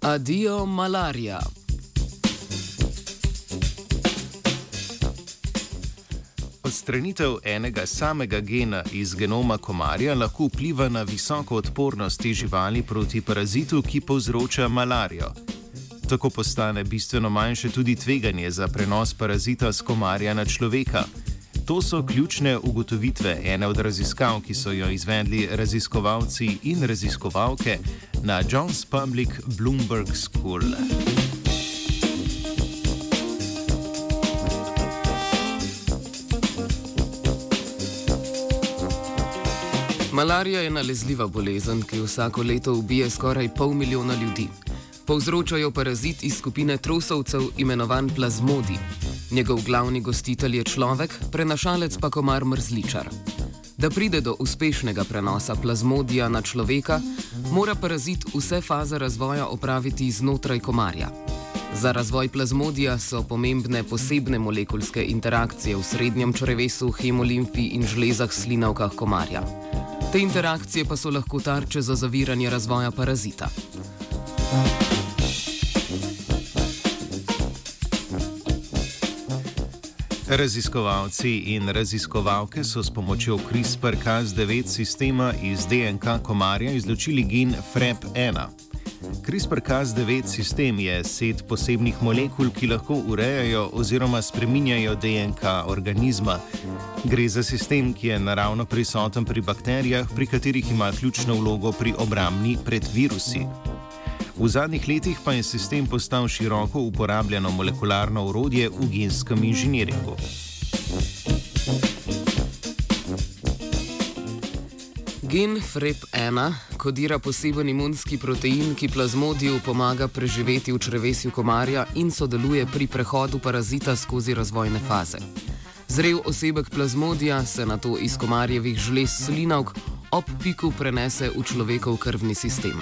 Adijo malarija. Odstranitev enega samega gena iz genoma komarja lahko vpliva na visoko odpornost te živali proti parazitu, ki povzroča malarijo. Tako postane bistveno manjše tudi tveganje za prenos parazita z komarja na človeka. To so ključne ugotovitve ene od raziskav, ki so jo izvedli raziskovalci in raziskovalke na Johns Public Bloomberg School. Malarija je nalezljiva bolezen, ki vsako leto ubije skoraj pol milijona ljudi. Povzročajo parazit iz skupine trosovcev imenovan plazmodi. Njegov glavni gostitelj je človek, prenašalec pa komar mrzličar. Da pride do uspešnega prenosa plazmodija na človeka, mora parazit vse faze razvoja opraviti znotraj komarja. Za razvoj plazmodija so pomembne posebne molekulske interakcije v srednjem črevesu, hemolimfi in žlezah slinavkah komarja. Te interakcije pa so lahko tarče za zaviranje razvoja parazita. Raziskovalci in raziskovalke so s pomočjo CRISPR-Cas9 sistema iz DNK komarja izločili gen FREP1. CRISPR-Cas9 sistem je set posebnih molekul, ki lahko urejajo oziroma spreminjajo DNK organizma. Gre za sistem, ki je naravno prisoten pri bakterijah, pri katerih ima ključno vlogo pri obrambni pred virusi. V zadnjih letih pa je sistem postal široko uporabljeno molekularno urodje v genskem inženiringu. Gen FREP1 kodira poseben imunski protein, ki plazmodiju pomaga preživeti v črevesju komarja in sodeluje pri prehodu parazita skozi razvojne faze. Zrel osebek plazmodija se na to iz komarjevih žlez slinavk ob piku prenese v človekov krvni sistem.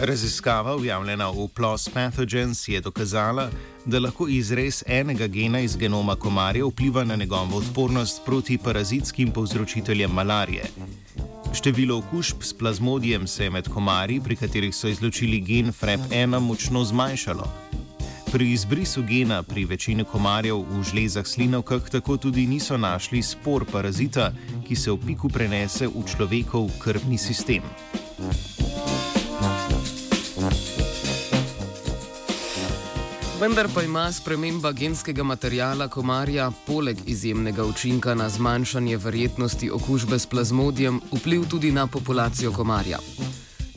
Raziskava, objavljena v PLOS Pathogens, je dokazala, da lahko izrez enega gena iz genoma komarja vpliva na njegovo odpornost proti parazitskim povzročiteljem malarije. Število okužb s plazmodijem se je med komarji, pri katerih so izločili gen FREP1, močno zmanjšalo. Pri izbrisu gena pri večini komarjev v žlezah slinavkah tako tudi niso našli spor parazita, ki se v piku prenese v človekov krvni sistem. Vendar pa ima sprememba genskega materijala komarja poleg izjemnega učinka na zmanjšanje verjetnosti okužbe s plazmodijem vpliv tudi na populacijo komarja.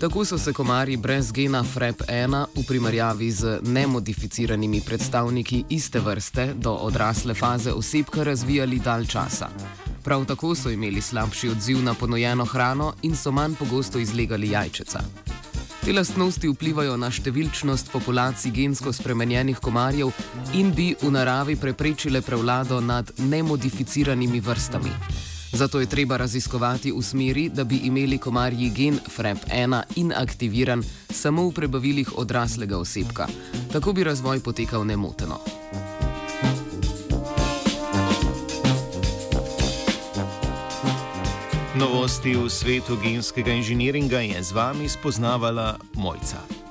Tako so se komarji brez gena FREP1 v primerjavi z nemodificiranimi predstavniki iste vrste do odrasle faze osebka razvijali dalj časa. Prav tako so imeli slabši odziv na ponujeno hrano in so manj pogosto izlegali jajčeca. Te lastnosti vplivajo na številčnost populacij gensko spremenjenih komarjev in bi v naravi preprečile prevlado nad nemodificiranimi vrstami. Zato je treba raziskovati v smeri, da bi imeli komarji gen FREP1 inaktiviran samo v prebavilih odraslega osebka. Tako bi razvoj potekal nemoteno. Novosti v svetu genskega inženiringa je z vami spoznavala Mojca.